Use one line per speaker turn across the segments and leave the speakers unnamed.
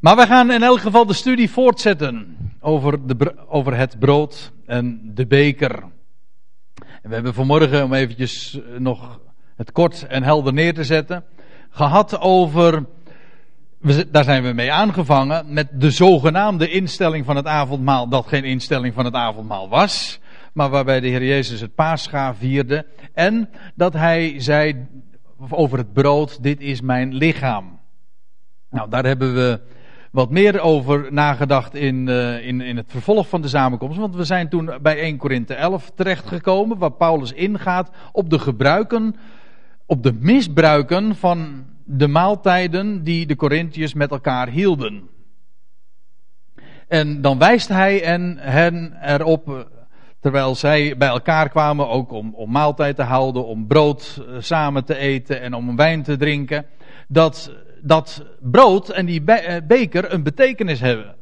Maar we gaan in elk geval de studie voortzetten over, de, over het brood en de beker. En we hebben vanmorgen, om eventjes nog het kort en helder neer te zetten, gehad over, daar zijn we mee aangevangen, met de zogenaamde instelling van het avondmaal, dat geen instelling van het avondmaal was, maar waarbij de Heer Jezus het paascha vierde. En dat hij zei over het brood, dit is mijn lichaam. Nou, daar hebben we wat meer over nagedacht in, uh, in, in het vervolg van de samenkomst. Want we zijn toen bij 1 Korinthe 11 terechtgekomen, waar Paulus ingaat op de gebruiken, op de misbruiken van de maaltijden die de Corinthiërs met elkaar hielden. En dan wijst hij en hen erop, terwijl zij bij elkaar kwamen, ook om, om maaltijd te houden, om brood eh, samen te eten en om wijn te drinken, dat dat brood en die eh, beker een betekenis hebben.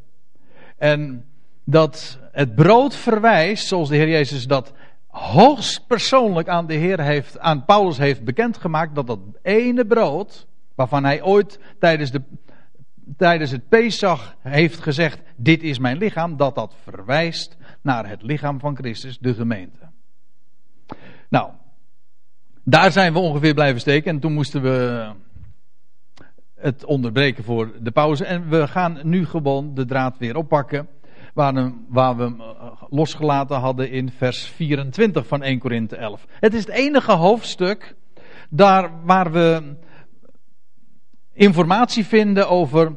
En dat het brood verwijst, zoals de Heer Jezus dat hoogst persoonlijk aan de Heer heeft, aan Paulus heeft bekendgemaakt, dat dat ene brood, waarvan hij ooit tijdens, de, tijdens het Pesach heeft gezegd, dit is mijn lichaam, dat dat verwijst naar het lichaam van Christus, de gemeente. Nou, daar zijn we ongeveer blijven steken en toen moesten we het onderbreken voor de pauze. En we gaan nu gewoon de draad weer oppakken. Waar, waar we hem eh, losgelaten hadden in vers 24 van 1 Korinthe 11. Het is het enige hoofdstuk daar waar we informatie vinden over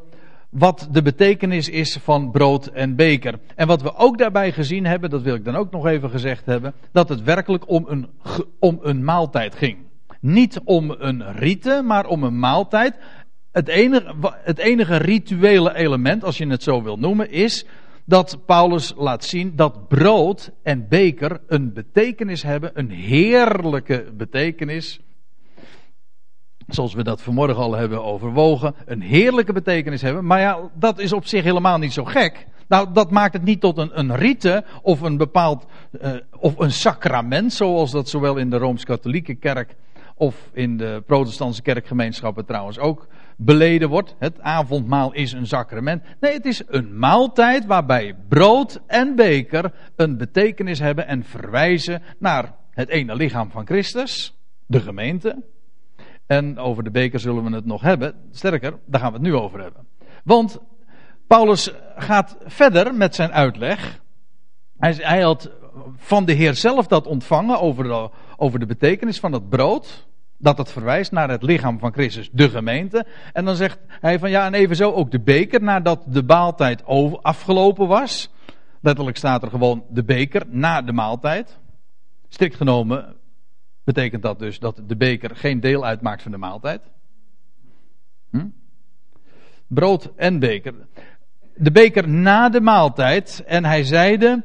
wat de betekenis is van brood en beker. En wat we ook daarbij gezien hebben, dat wil ik dan ook nog even gezegd hebben, dat het werkelijk om een, om een maaltijd ging. Niet om een rieten, maar om een maaltijd het enige, het enige rituele element, als je het zo wil noemen, is dat Paulus laat zien dat brood en beker een betekenis hebben, een heerlijke betekenis. Zoals we dat vanmorgen al hebben overwogen, een heerlijke betekenis hebben. Maar ja, dat is op zich helemaal niet zo gek. Nou, dat maakt het niet tot een, een rite of een bepaald, uh, of een sacrament, zoals dat zowel in de Rooms-Katholieke kerk of in de protestantse kerkgemeenschappen trouwens ook beleden wordt. Het avondmaal is een sacrament. Nee, het is een maaltijd waarbij brood en beker een betekenis hebben en verwijzen naar het ene lichaam van Christus, de gemeente. En over de beker zullen we het nog hebben. Sterker, daar gaan we het nu over hebben. Want Paulus gaat verder met zijn uitleg. Hij, hij had van de Heer zelf dat ontvangen over de, over de betekenis van het brood dat het verwijst naar het lichaam van Christus, de gemeente. En dan zegt hij van ja, en evenzo ook de beker nadat de maaltijd afgelopen was. Letterlijk staat er gewoon de beker na de maaltijd. Strikt genomen betekent dat dus dat de beker geen deel uitmaakt van de maaltijd. Hm? Brood en beker. De beker na de maaltijd. En hij zeide,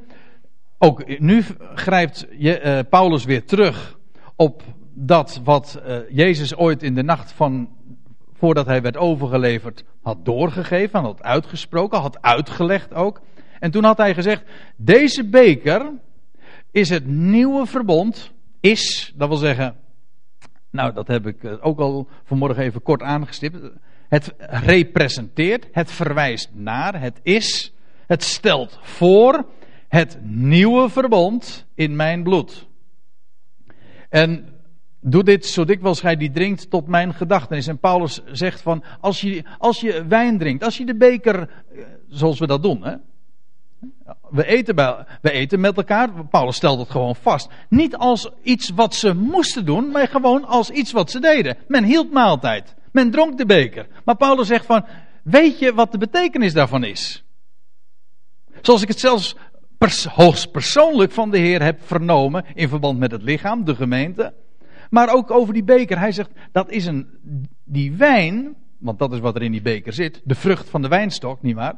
ook nu grijpt je, uh, Paulus weer terug op dat wat uh, Jezus ooit in de nacht van voordat hij werd overgeleverd had doorgegeven, had uitgesproken, had uitgelegd ook. En toen had hij gezegd: deze beker is het nieuwe verbond, is, dat wil zeggen, nou dat heb ik eh, ook al vanmorgen even kort aangestipt. Het representeert, het verwijst naar, het is, het stelt voor het nieuwe verbond in mijn bloed. En Doe dit zo dikwijls gij die drinkt tot mijn gedachtenis. En Paulus zegt van, als je, als je wijn drinkt, als je de beker, eh, zoals we dat doen, hè. We eten, bij, we eten met elkaar, Paulus stelt het gewoon vast. Niet als iets wat ze moesten doen, maar gewoon als iets wat ze deden. Men hield maaltijd, men dronk de beker. Maar Paulus zegt van, weet je wat de betekenis daarvan is? Zoals ik het zelfs hoogst persoonlijk van de Heer heb vernomen in verband met het lichaam, de gemeente. Maar ook over die beker. Hij zegt, dat is een, die wijn, want dat is wat er in die beker zit, de vrucht van de wijnstok, nietwaar?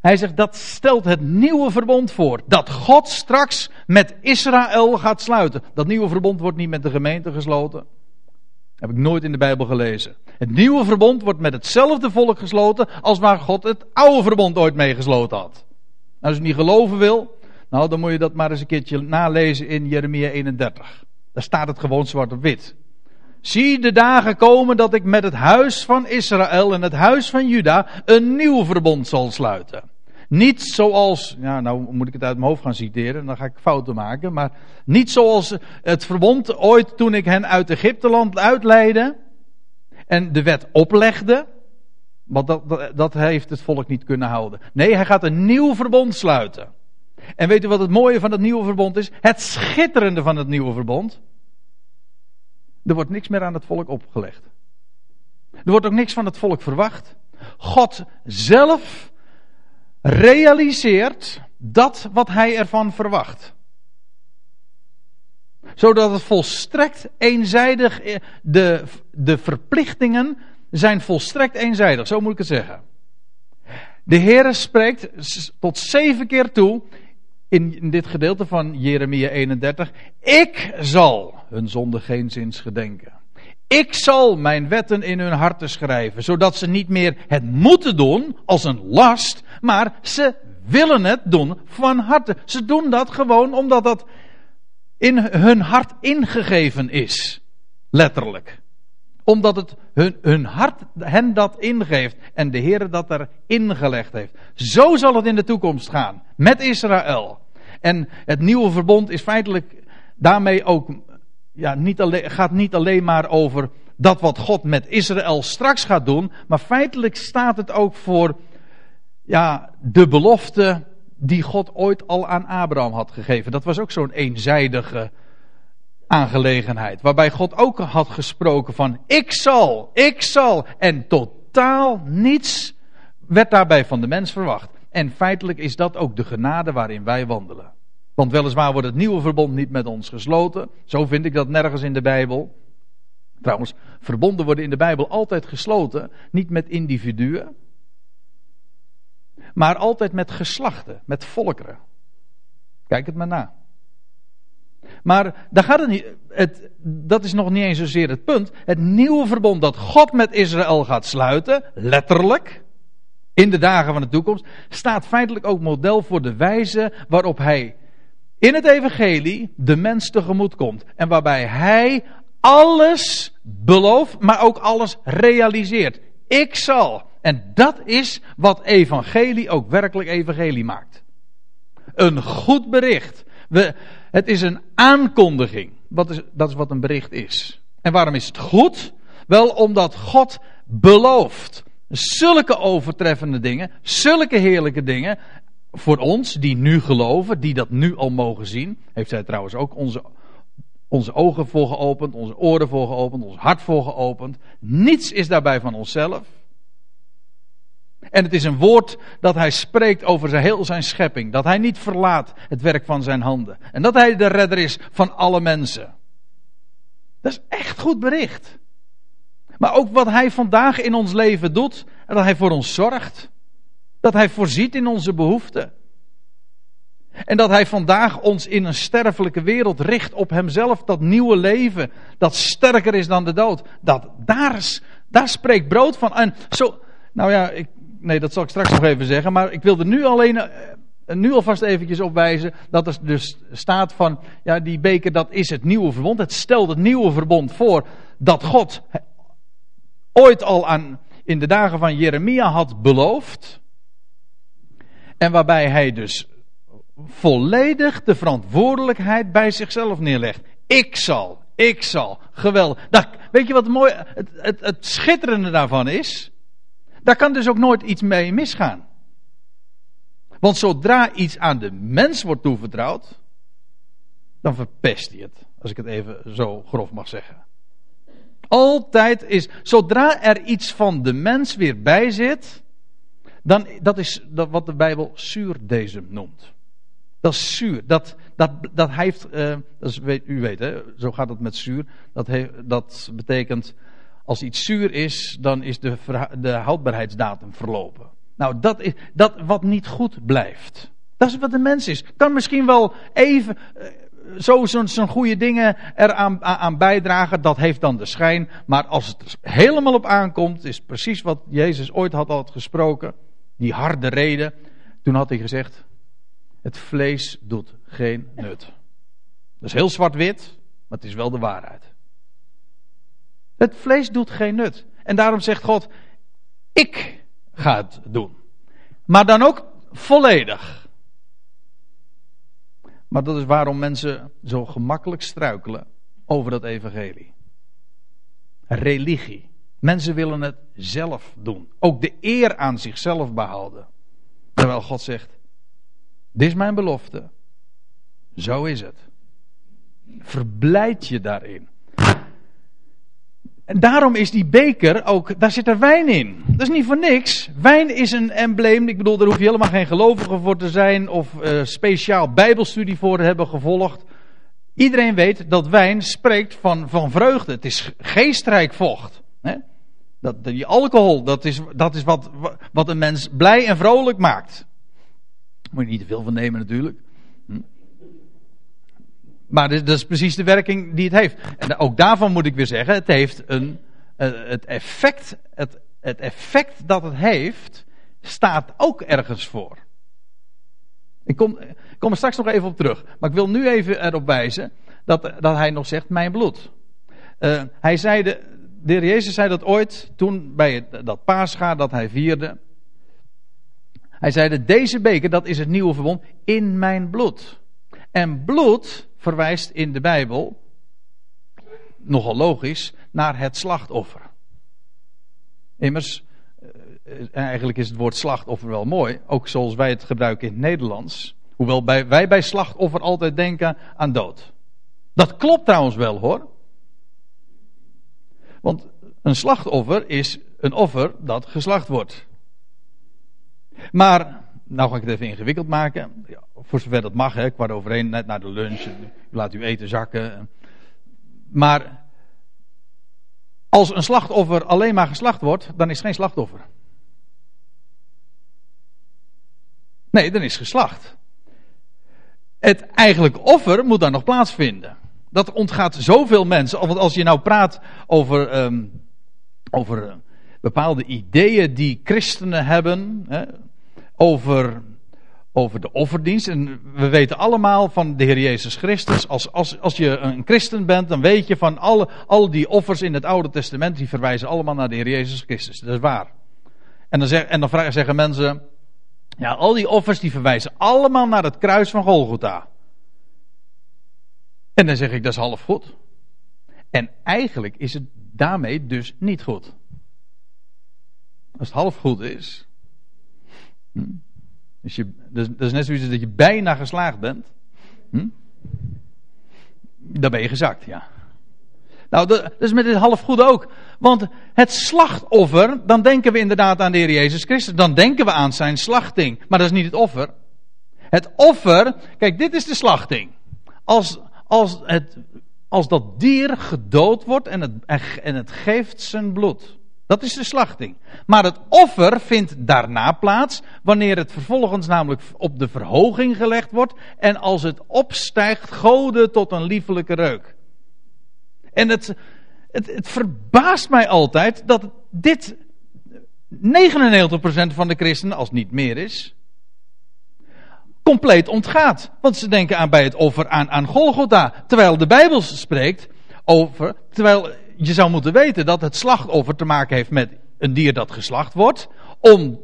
Hij zegt, dat stelt het nieuwe verbond voor. Dat God straks met Israël gaat sluiten. Dat nieuwe verbond wordt niet met de gemeente gesloten. Heb ik nooit in de Bijbel gelezen. Het nieuwe verbond wordt met hetzelfde volk gesloten als waar God het oude verbond ooit mee gesloten had. Nou, als je niet geloven wil, nou dan moet je dat maar eens een keertje nalezen in Jeremia 31. Daar staat het gewoon zwart op wit. Zie de dagen komen dat ik met het huis van Israël en het huis van Juda een nieuw verbond zal sluiten. Niet zoals, ja, nou moet ik het uit mijn hoofd gaan citeren, dan ga ik fouten maken, maar niet zoals het verbond ooit toen ik hen uit Egypteland uitleidde en de wet oplegde, want dat, dat heeft het volk niet kunnen houden. Nee, hij gaat een nieuw verbond sluiten. En weet u wat het mooie van het nieuwe verbond is? Het schitterende van het nieuwe verbond. Er wordt niks meer aan het volk opgelegd. Er wordt ook niks van het volk verwacht. God zelf realiseert dat wat hij ervan verwacht. Zodat het volstrekt eenzijdig, de, de verplichtingen zijn volstrekt eenzijdig, zo moet ik het zeggen. De Heer spreekt tot zeven keer toe in, dit gedeelte van Jeremia 31. Ik zal hun zonde geen zins gedenken. Ik zal mijn wetten in hun harten schrijven, zodat ze niet meer het moeten doen als een last, maar ze willen het doen van harte. Ze doen dat gewoon omdat dat in hun hart ingegeven is. Letterlijk. Omdat het hun, hart hen dat ingeeft en de Heer dat er ingelegd heeft. Zo zal het in de toekomst gaan met Israël. En het nieuwe verbond is feitelijk daarmee ook, ja, niet alleen, gaat niet alleen maar over dat wat God met Israël straks gaat doen, maar feitelijk staat het ook voor ja, de belofte die God ooit al aan Abraham had gegeven. Dat was ook zo'n eenzijdige aangelegenheid. Waarbij God ook had gesproken van ik zal, ik zal. En totaal niets werd daarbij van de mens verwacht. En feitelijk is dat ook de genade waarin wij wandelen. Want weliswaar wordt het nieuwe verbond niet met ons gesloten. Zo vind ik dat nergens in de Bijbel. Trouwens, verbonden worden in de Bijbel altijd gesloten. Niet met individuen. Maar altijd met geslachten, met volkeren. Kijk het maar na. Maar daar gaat het niet. Het, dat is nog niet eens zozeer het punt. Het nieuwe verbond dat God met Israël gaat sluiten, letterlijk, in de dagen van de toekomst, staat feitelijk ook model voor de wijze waarop hij in het evangelie de mens tegemoet komt. En waarbij hij alles belooft, maar ook alles realiseert. Ik zal. En dat is wat evangelie ook werkelijk evangelie maakt. Een goed bericht. We, het is een aankondiging. Wat is, dat is wat een bericht is. En waarom is het goed? Wel omdat God belooft zulke overtreffende dingen, zulke heerlijke dingen voor ons die nu geloven, die dat nu al mogen zien. Heeft hij trouwens ook onze, onze ogen voor geopend, onze oren voor geopend, ons hart voor geopend. Niets is daarbij van onszelf. En het is een woord dat hij spreekt over zijn, heel zijn schepping. Dat hij niet verlaat het werk van zijn handen. En dat hij de redder is van alle mensen. Dat is echt goed bericht. Maar ook wat hij vandaag in ons leven doet. En dat hij voor ons zorgt. Dat hij voorziet in onze behoeften. En dat hij vandaag ons in een sterfelijke wereld richt op hemzelf. Dat nieuwe leven. Dat sterker is dan de dood. Dat, daar, daar spreekt brood van. En zo, nou ja, ik nee, dat zal ik straks nog even zeggen. Maar ik wilde nu alleen, uh, nu alvast eventjes opwijzen dat er dus staat van, ja, die beker dat is het nieuwe verbond. Het stelt het nieuwe verbond voor dat God ooit al aan, in de dagen van Jeremia had beloofd. En waarbij hij dus volledig de verantwoordelijkheid bij zichzelf neerlegt. Ik zal, ik zal. Geweldig. Dat, weet je wat mooi, het, het, het schitterende daarvan is? Daar kan dus ook nooit iets mee misgaan. Want zodra iets aan de mens wordt toevertrouwd, dan verpest hij het. Als ik het even zo grof mag zeggen. Altijd is, zodra er iets van de mens weer bij zit, dan, dat is dat wat de Bijbel zuurdezem noemt. Dat is zuur. Dat, dat, dat heeft, uh, dat u weet hè, zo gaat het met zuur. Dat, heeft, dat betekent als iets zuur is, dan is de, de houdbaarheidsdatum verlopen. Nou, dat is dat wat niet goed blijft. Dat is wat de mens is. Kan misschien wel even uh, zo zo'n goede dingen eraan aan bijdragen. Dat heeft dan de schijn. Maar als het er helemaal op aankomt, is precies wat Jezus ooit had al gesproken. Die harde reden. Toen had hij gezegd: Het vlees doet geen nut. Dat is heel zwart-wit, maar het is wel de waarheid. Het vlees doet geen nut. En daarom zegt God: Ik ga het doen. Maar dan ook volledig. Maar dat is waarom mensen zo gemakkelijk struikelen over dat evangelie. Religie. Mensen willen het zelf doen. Ook de eer aan zichzelf behouden. Terwijl God zegt: Dit is mijn belofte. Zo is het. Verblijd je daarin. En daarom is die beker ook, daar zit er wijn in. Dat is niet voor niks. Wijn is een embleem. Ik bedoel, daar hoef je helemaal geen gelovige voor te zijn of uh, speciaal bijbelstudie voor te hebben gevolgd. Iedereen weet dat wijn spreekt van, van vreugde. Het is geestrijk vocht. Hè? Dat, die alcohol, dat is, dat is wat, wat een mens blij en vrolijk maakt. Moet je niet te veel van nemen natuurlijk. Maar dat is precies de werking die het heeft. En ook daarvan moet ik weer zeggen, het heeft een, eh, het effect, het, het effect dat het heeft, staat ook ergens voor. Ik kom, kom er straks nog even op terug. Maar ik wil nu even erop wijzen dat, dat hij nog zegt, mijn bloed. Uh, hij zei de, de heer Jezus zei dat ooit, toen bij dat paascha dat hij vierde. Hij zei, deze beker, dat is het nieuwe verbond, in mijn bloed. En bloed verwijst in de Bijbel, nogal logisch, naar het slachtoffer. Immers, eh, eigenlijk is het woord slachtoffer wel mooi, ook zoals wij het gebruiken in het Nederlands. Hoewel wij bij slachtoffer altijd denken aan dood. Dat klopt trouwens wel hoor. Want een slachtoffer is een offer dat geslacht wordt. Maar nou ga ik het even ingewikkeld maken. Ja, voor zover dat mag, hè, kwart over net na de lunch. U laat uw eten zakken. Maar als een slachtoffer alleen maar geslacht wordt, dan is het geen slachtoffer. Nee, dan is geslacht. Het eigenlijke offer moet dan nog plaatsvinden. Dat ontgaat zoveel mensen. Want als je nou praat over, um, over bepaalde ideeën die christenen hebben. Hè, over, over de offerdienst. En we weten allemaal van de Heer Jezus Christus. Als, als, als je een christen bent, dan weet je van alle, al die offers in het Oude Testament. die verwijzen allemaal naar de Heer Jezus Christus. Dat is waar. En dan, zeg, en dan vragen, zeggen mensen. Ja, al die offers die verwijzen allemaal naar het kruis van Golgotha. En dan zeg ik dat is half goed. En eigenlijk is het daarmee dus niet goed. Als het half goed is, Hm? Dus je, dat, is, net zoiets dat je bijna geslaagd bent. Hm? Dan ben je gezakt, ja. Nou, dat, is met dit half goed ook. Want het slachtoffer, dan denken we inderdaad aan de Heer Jezus Christus. Dan denken we aan zijn slachting. Maar dat is niet het offer. Het offer, kijk, dit is de slachting. Als, als, het, als dat dier gedood wordt en het, en het geeft zijn bloed. Dat is de slachting. Maar het offer vindt daarna plaats, wanneer het vervolgens namelijk op de verhoging gelegd wordt en als het opstijgt, goden tot een liefelijke reuk. En het, het, het verbaast mij altijd dat dit 99% van de christenen, als niet meer is, compleet ontgaat. Want ze denken aan bij het offer aan, aan Golgotha. Terwijl de Bijbel spreekt over, terwijl je zou moeten weten dat het slachtoffer te maken heeft met een dier dat geslacht wordt. Om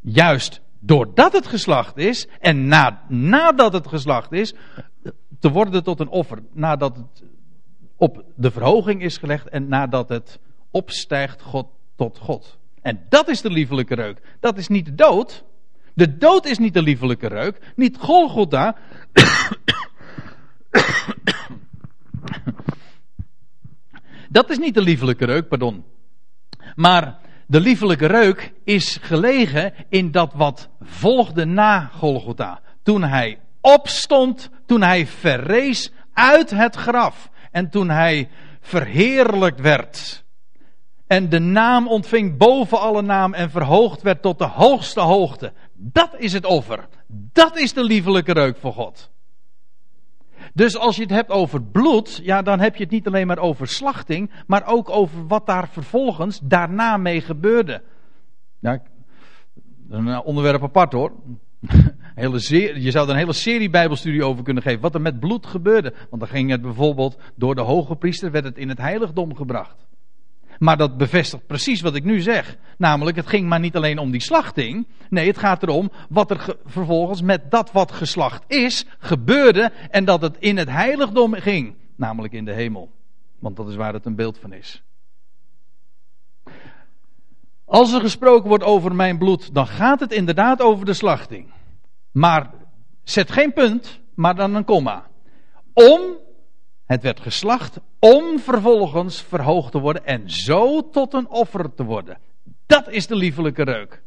juist doordat het geslacht is en na, nadat het geslacht is, te worden tot een offer. Nadat het op de verhoging is gelegd en nadat het opstijgt God tot God. En dat is de liefelijke reuk. Dat is niet de dood. De dood is niet de liefelijke reuk. Niet Golgotha. Dat is niet de liefelijke reuk, pardon. Maar de liefelijke reuk is gelegen in dat wat volgde na Golgotha. Toen hij opstond, toen hij verrees uit het graf. En toen hij verheerlijkt werd. En de naam ontving boven alle naam en verhoogd werd tot de hoogste hoogte. Dat is het offer. Dat is de liefelijke reuk voor God. Dus als je het hebt over bloed, ja, dan heb je het niet alleen maar over slachting, maar ook over wat daar vervolgens daarna mee gebeurde. Ja, een onderwerp apart hoor. Hele je zou er een hele serie Bijbelstudie over kunnen geven. Wat er met bloed gebeurde. Want dan ging het bijvoorbeeld door de hoge priester werd het in het heiligdom gebracht. Maar dat bevestigt precies wat ik nu zeg. Namelijk, het ging maar niet alleen om die slachting. Nee, het gaat erom wat er vervolgens met dat wat geslacht is, gebeurde. En dat het in het heiligdom ging. Namelijk in de hemel. Want dat is waar het een beeld van is. Als er gesproken wordt over mijn bloed, dan gaat het inderdaad over de slachting. Maar zet geen punt, maar dan een komma. Om, het werd geslacht, om vervolgens verhoogd te worden en zo tot een offer te worden. Dat is de liefelijke reuk.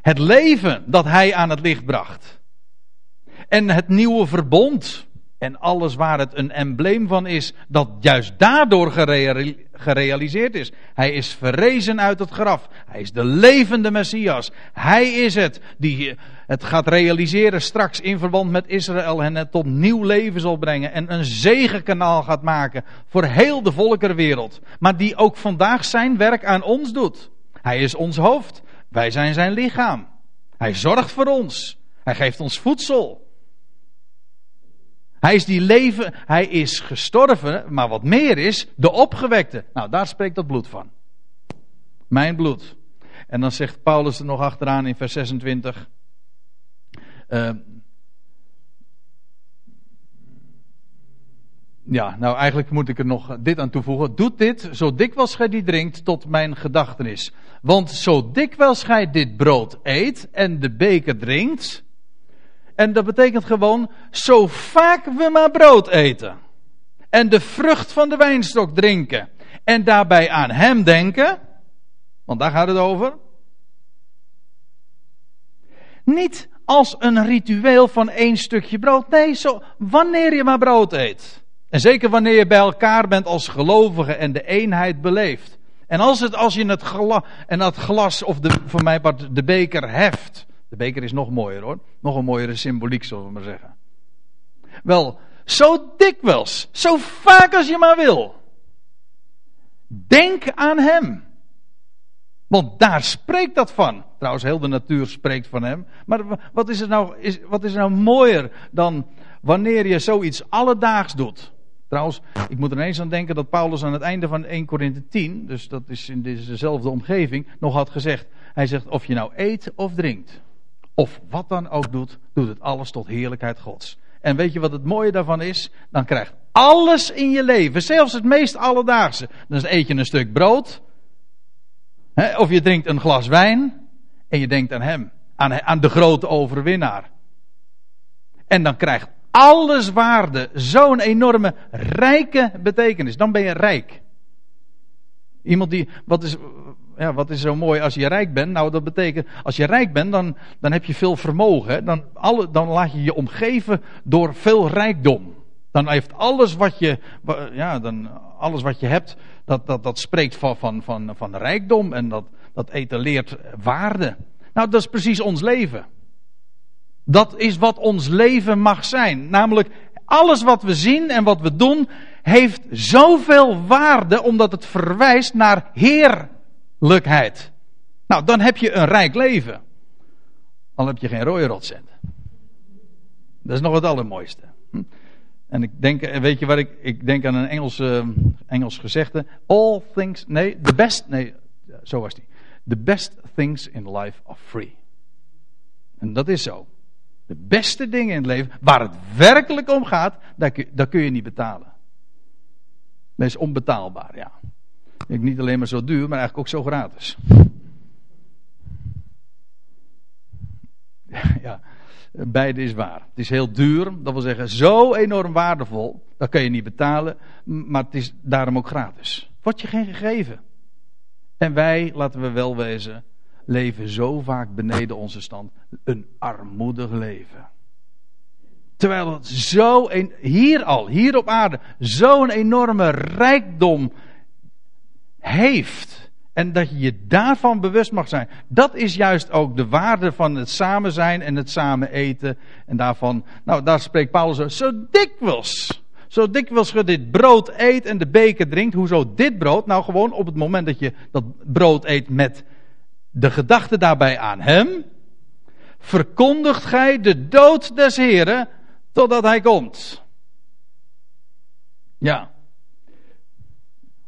Het leven dat hij aan het licht bracht. En het nieuwe verbond en alles waar het een embleem van is, dat juist daardoor gerealiseerd is. Hij is verrezen uit het graf. Hij is de levende Messias. Hij is het die het gaat realiseren straks in verband met Israël en het tot nieuw leven zal brengen. En een zegenkanaal gaat maken voor heel de volkerenwereld. Maar die ook vandaag zijn werk aan ons doet. Hij is ons hoofd. Wij zijn zijn lichaam. Hij zorgt voor ons. Hij geeft ons voedsel. Hij is die leven, hij is gestorven, maar wat meer is, de opgewekte. Nou, daar spreekt dat bloed van. Mijn bloed. En dan zegt Paulus er nog achteraan in vers 26. Uh, ja, nou eigenlijk moet ik er nog dit aan toevoegen. Doet dit, zo dikwijls gij die drinkt, tot mijn gedachtenis. Want zo dikwijls gij dit brood eet en de beker drinkt, en dat betekent gewoon, zo vaak we maar brood eten. En de vrucht van de wijnstok drinken. En daarbij aan hem denken. Want daar gaat het over. Niet als een ritueel van één stukje brood. Nee, zo, wanneer je maar brood eet. En zeker wanneer je bij elkaar bent als gelovigen en de eenheid beleeft. En als, het, als je het glas, en glas of de, voor mij de beker heft. De beker is nog mooier hoor. Nog een mooiere symboliek, zullen we maar zeggen. Wel, zo dikwijls, zo vaak als je maar wil. Denk aan Hem. Want daar spreekt dat van. Trouwens, heel de natuur spreekt van Hem. Maar wat is er nou, is, wat is nou mooier dan wanneer je zoiets alledaags doet? Trouwens, ik moet er ineens aan denken dat Paulus aan het einde van 1 Korinthe 10, dus dat is in dezezelfde omgeving, nog had gezegd. Hij zegt, of je nou eet of drinkt of wat dan ook doet, doet het alles tot heerlijkheid Gods. En weet je wat het mooie daarvan is? Dan krijgt alles in je leven, zelfs het meest alledaagse. Dan eet je een stuk brood, hè, of je drinkt een glas wijn, en je denkt aan hem, aan, aan de grote overwinnaar. En dan krijgt alles waarde zo'n enorme rijke betekenis. Dan ben je rijk. Iemand die, wat is, ja, wat is zo mooi als je rijk bent? Nou, dat betekent, als je rijk bent, dan, dan heb je veel vermogen. Dan, alle, dan laat je je omgeven door veel rijkdom. Dan heeft alles wat je, ja, dan, alles wat je hebt, dat, dat, dat spreekt van, van, van, van rijkdom en dat, dat etaleert waarde. Nou, dat is precies ons leven. Dat is wat ons leven mag zijn. Namelijk, alles wat we zien en wat we doen, heeft zoveel waarde omdat het verwijst naar Heer Lukheid. Nou, dan heb je een rijk leven. Al heb je geen rode rotcent. Dat is nog het allermooiste. Hm? En ik denk, eh, weet je wat ik, ik denk aan een Engels, Engels gezegde. All things, nee, the best, nee, zo was die. The best things in life are free. En dat is zo. De beste dingen in het leven, waar het werkelijk om gaat, daar daar kun je niet betalen. Dat is onbetaalbaar, ja. Niet alleen maar zo duur, maar eigenlijk ook zo gratis. Ja, beide is waar. Het is heel duur, dat wil zeggen zo enorm waardevol. Dat kan je niet betalen, maar het is daarom ook gratis. Wordt je geen gegeven. En wij, laten we wel wezen, leven zo vaak beneden onze stand. Een armoedig leven. Terwijl het zo, een, hier al, hier op aarde, zo'n enorme rijkdom heeft. En dat je je daarvan bewust mag zijn. Dat is juist ook de waarde van het samen zijn en het samen eten. En daarvan, nou daar spreekt Paulus zo dikwijls. Zo dikwijls je dit brood eet en de beker drinkt. Hoezo dit brood? Nou gewoon op het moment dat je dat brood eet met de gedachte daarbij aan hem. Verkondigt gij de dood des Heren totdat hij komt. Ja.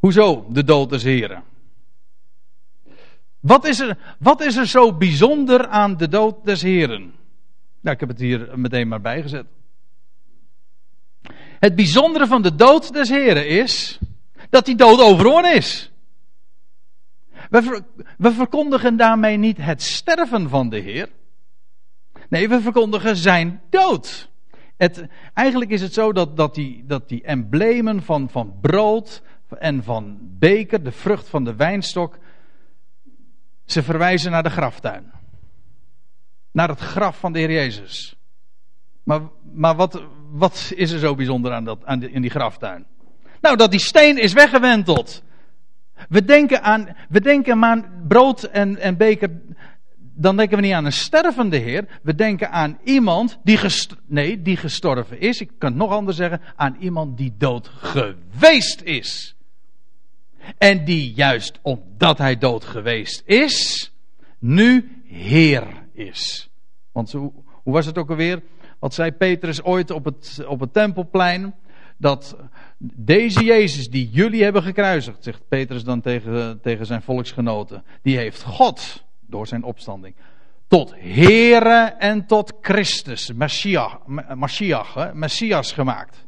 Hoezo de dood des Heren? Wat is, er, wat is er zo bijzonder aan de dood des Heren? Nou, ik heb het hier meteen maar bijgezet. Het bijzondere van de dood des Heren is dat die dood overwonnen is. We, verkondigen daarmee niet het sterven van de Heer. Nee, we verkondigen zijn dood. Het, eigenlijk is het zo dat, dat, die, dat die emblemen van, van brood en van beker, de vrucht van de wijnstok, ze verwijzen naar de graftuin. Naar het graf van de Heer Jezus. Maar, maar wat, wat is er zo bijzonder aan dat, aan in die graftuin? Nou, dat die steen is weggewenteld. We denken aan, we denken aan brood en, en beker. Dan denken we niet aan een stervende Heer. We denken aan iemand die, gest, nee, die gestorven is. Ik kan het nog anders zeggen. Aan iemand die dood geweest is. En die juist omdat hij dood geweest is, nu Heer is. Want hoe, hoe was het ook alweer? Wat zei Petrus ooit op het, op het tempelplein? Dat deze Jezus die jullie hebben gekruisigd, zegt Petrus dan tegen, tegen zijn volksgenoten, die heeft God, door zijn opstanding, tot Here en tot Christus, Messias, Messias gemaakt.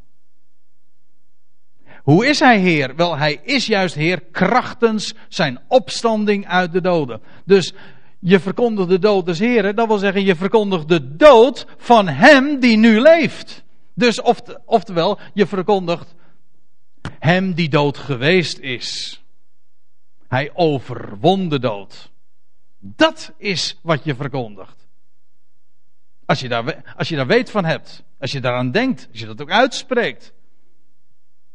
Hoe is hij Heer? Wel, hij is juist Heer krachtens zijn opstanding uit de doden. Dus je verkondigt de dood des Heren, dat wil zeggen je verkondigt de dood van hem die nu leeft. Dus oftewel, je verkondigt hem die dood geweest is. Hij overwon de dood. Dat is wat je verkondigt. Als je, daar, als je daar weet van hebt, als je daaraan denkt, als je dat ook uitspreekt.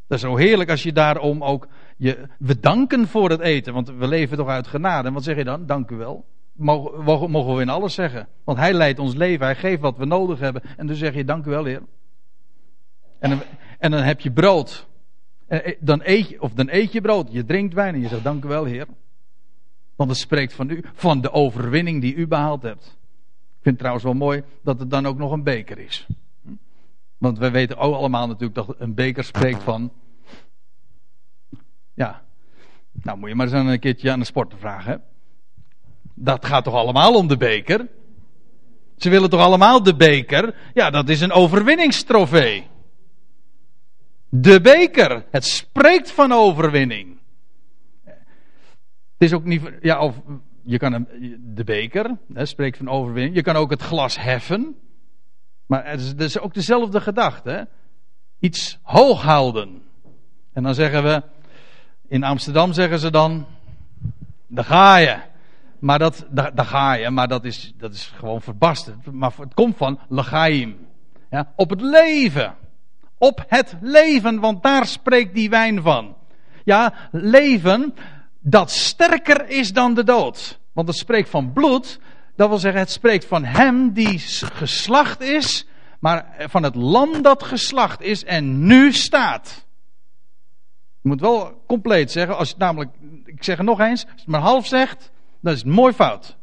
Dat is zo heerlijk als je daarom ook je, we danken voor het eten, want we leven toch uit genade. En wat zeg je dan? Dank u wel. Mogen, mogen we in alles zeggen. Want hij leidt ons leven, hij geeft wat we nodig hebben. En dan zeg je dank u wel, Heer. En dan, en dan heb je brood. En eh, dan eet je, of dan eet je brood, je drinkt wijn en je zegt dank u wel, Heer. Want het spreekt van u, van de overwinning die u behaald hebt. Ik vind het trouwens wel mooi dat het dan ook nog een beker is. Want we weten ook allemaal natuurlijk dat een beker spreekt van. Ja. Nou, moet je maar eens een keertje aan de sporten vragen. Hè? Dat gaat toch allemaal om de beker? Ze willen toch allemaal de beker? Ja, dat is een overwinningstrofee. De beker. Het spreekt van overwinning. Het is ook niet. Ja, of je kan de beker, hè, spreekt van overwinning. Je kan ook het glas heffen. Maar het is, ook dezelfde gedachte. Iets hoog houden. En dan zeggen we. In Amsterdam zeggen ze dan. Daar ga je. Maar dat, daar, ga je, maar dat is, dat is gewoon verbasterd. Maar het komt van legaim. Ja, op het leven. Op het leven, want daar spreekt die wijn van. Ja, leven dat sterker is dan de dood. Want het spreekt van bloed, dat wil zeggen, het spreekt van hem die geslacht is, maar van het lam dat geslacht is en nu staat. Je moet wel compleet zeggen, als het namelijk, ik zeg het nog eens, als het maar half zegt, dan is het mooi fout.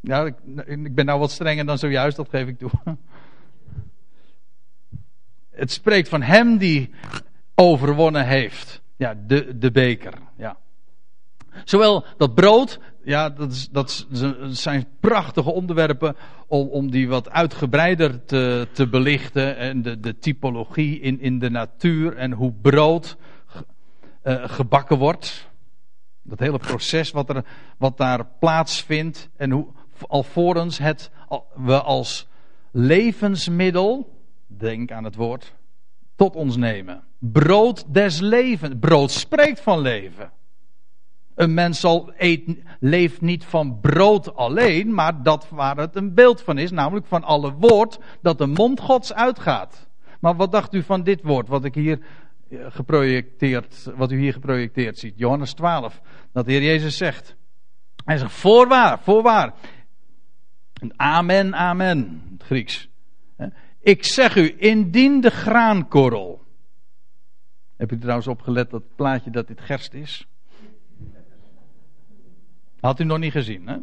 Ja, ik, ik ben nou wat strenger dan zojuist, dat geef ik toe. Het spreekt van hem die overwonnen heeft. Ja, de, de beker. Ja. Zowel dat brood, ja, dat, is, dat zijn prachtige onderwerpen om, om die wat uitgebreider te, te belichten. En de, de typologie in, in de natuur en hoe brood uh, gebakken wordt. Dat hele proces wat, er, wat daar plaatsvindt. En hoe alvorens het we als levensmiddel, denk aan het woord, tot ons nemen. Brood des levens. Brood spreekt van leven. Een mens zal eet, leeft niet van brood alleen, maar dat waar het een beeld van is, namelijk van alle woord dat de mond Gods uitgaat. Maar wat dacht u van dit woord, wat ik hier eh, geprojecteerd, wat u hier geprojecteerd ziet? Johannes 12, dat de Heer Jezus zegt. Hij zegt, voorwaar, voorwaar. Amen, amen, het Grieks. Ik zeg u, indien de graankorrel. Heb u trouwens opgelet dat plaatje dat dit gerst is? Had u nog niet gezien, hè?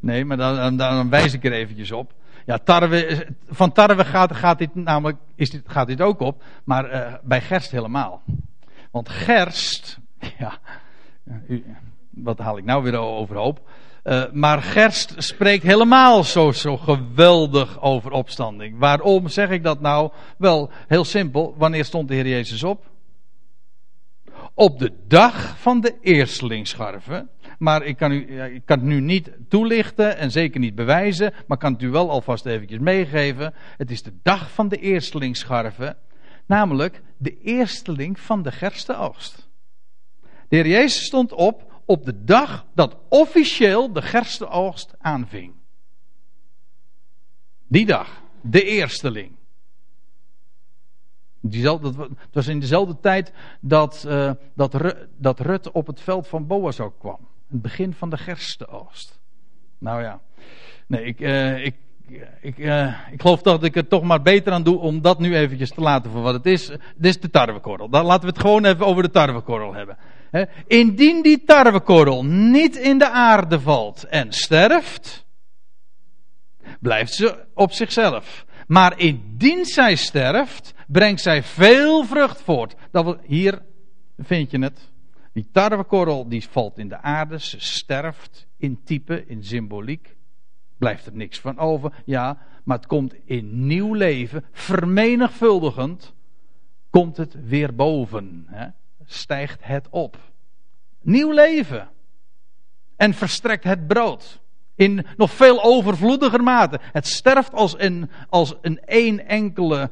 Nee, maar dan, dan, wijs ik er eventjes op. Ja, tarwe, van tarwe gaat, gaat, dit namelijk, is dit, gaat dit ook op, maar uh, bij gerst helemaal. Want gerst, ja, wat haal ik nou weer overhoop? Uh, maar gerst spreekt helemaal zo, zo geweldig over opstanding. Waarom zeg ik dat nou? Wel, heel simpel. Wanneer stond de Heer Jezus op? Op de dag van de eerstelingsscharven. Maar ik kan, u, ik kan het nu niet toelichten en zeker niet bewijzen. Maar kan het u wel alvast eventjes meegeven. Het is de dag van de eerstelingsscharven. Namelijk de eersteling van de gerstenoogst. De Heer Jezus stond op op de dag dat officieel de gerstenoogst aanving. Die dag, de eersteling. Diezelfde, het was in dezelfde tijd dat, uh, dat, dat Rut op het veld van Boas ook kwam. Het begin van de gerstenoogst. Nou ja, nee, ik, uh, ik, ik, uh, ik geloof dat ik er toch maar beter aan doe om dat nu eventjes te laten voor wat het is. Dit is de tarwekorrel. Dan laten we het gewoon even over de tarwekorrel hebben. Indien die tarwekorrel niet in de aarde valt en sterft, blijft ze op zichzelf. Maar indien zij sterft, brengt zij veel vrucht voort. Dat, hier vind je het. Die tarwekorrel die valt in de aarde, ze sterft in type, in symboliek. Blijft er niks van over, ja, maar het komt in nieuw leven, vermenigvuldigend, komt het weer boven. Hè? Stijgt het op. Nieuw leven. En verstrekt het brood. In nog veel overvloediger mate. Het sterft als een, als een één enkele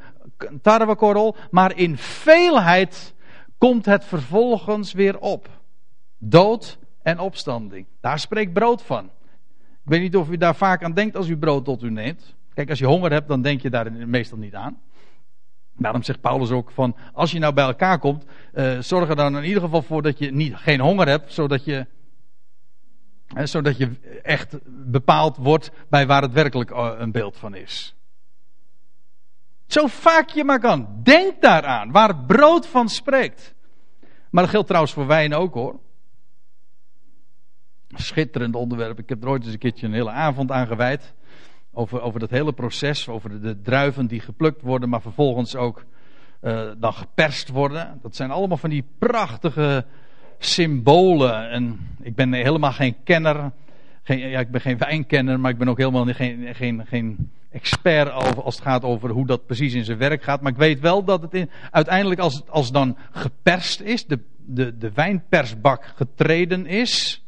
tarwekorrel, maar in veelheid komt het vervolgens weer op. Dood en opstanding. Daar spreekt brood van. Ik weet niet of u daar vaak aan denkt als u brood tot u neemt. Kijk, als je honger hebt, dan denk je daar meestal niet aan. Daarom zegt Paulus ook van, als je nou bij elkaar komt, uh, zorg er dan in ieder geval voor dat je niet, geen honger hebt, zodat je, zodat je echt bepaald wordt bij waar het werkelijk eh, een beeld van is. Zo vaak je maar kan. Denk daaraan, waar brood van spreekt. Maar dat geldt trouwens voor wijn ook hoor. Schitterend onderwerp. Ik heb er ooit eens een keertje een hele avond aan gewijd. Over, over dat hele proces, over de, druiven die geplukt worden, maar vervolgens ook uh, dan geperst worden. Dat zijn allemaal van die prachtige symbolen. En ik ben helemaal geen kenner. Geen, ja, ik ben geen wijnkenner, maar ik ben ook helemaal geen, geen, geen expert over, als het gaat over hoe dat precies in zijn werk gaat. Maar ik weet wel dat het in, uiteindelijk, als het als dan geperst is, de, de, de wijnpersbak getreden is.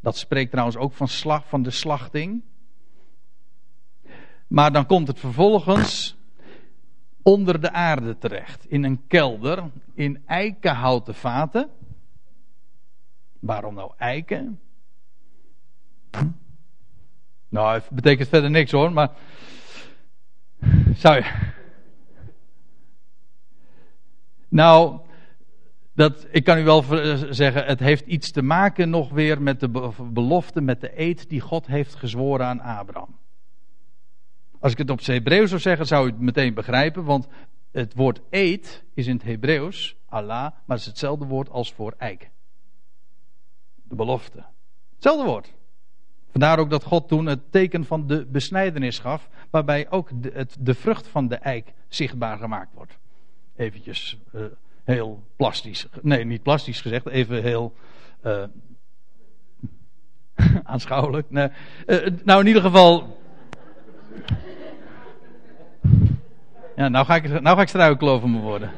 Dat spreekt trouwens ook van, slag, van de slachting. Maar dan komt het vervolgens onder de aarde terecht. In een kelder, in eikenhouten vaten. Waarom nou eiken? Nou, het betekent verder niks hoor, maar. Zou. Nou, dat, ik kan u wel zeggen, het heeft iets te maken nog weer met de belofte, met de eed die God heeft gezworen aan Abraham. Als ik het op het Hebreeuws zou zeggen, zou u het meteen begrijpen, want het woord eed is in het Hebreeuws Allah, maar het is hetzelfde woord als voor eik. De belofte. Hetzelfde woord. Vandaar ook dat God toen het teken van de besnijdenis gaf, waarbij ook de, het, de vrucht van de eik zichtbaar gemaakt wordt. Eventjes uh, heel plastisch, nee niet plastisch gezegd, even heel uh, aanschouwelijk. Nee, uh, nou in ieder geval Ja, nou ga ik, nou ga ik struikel over me worden.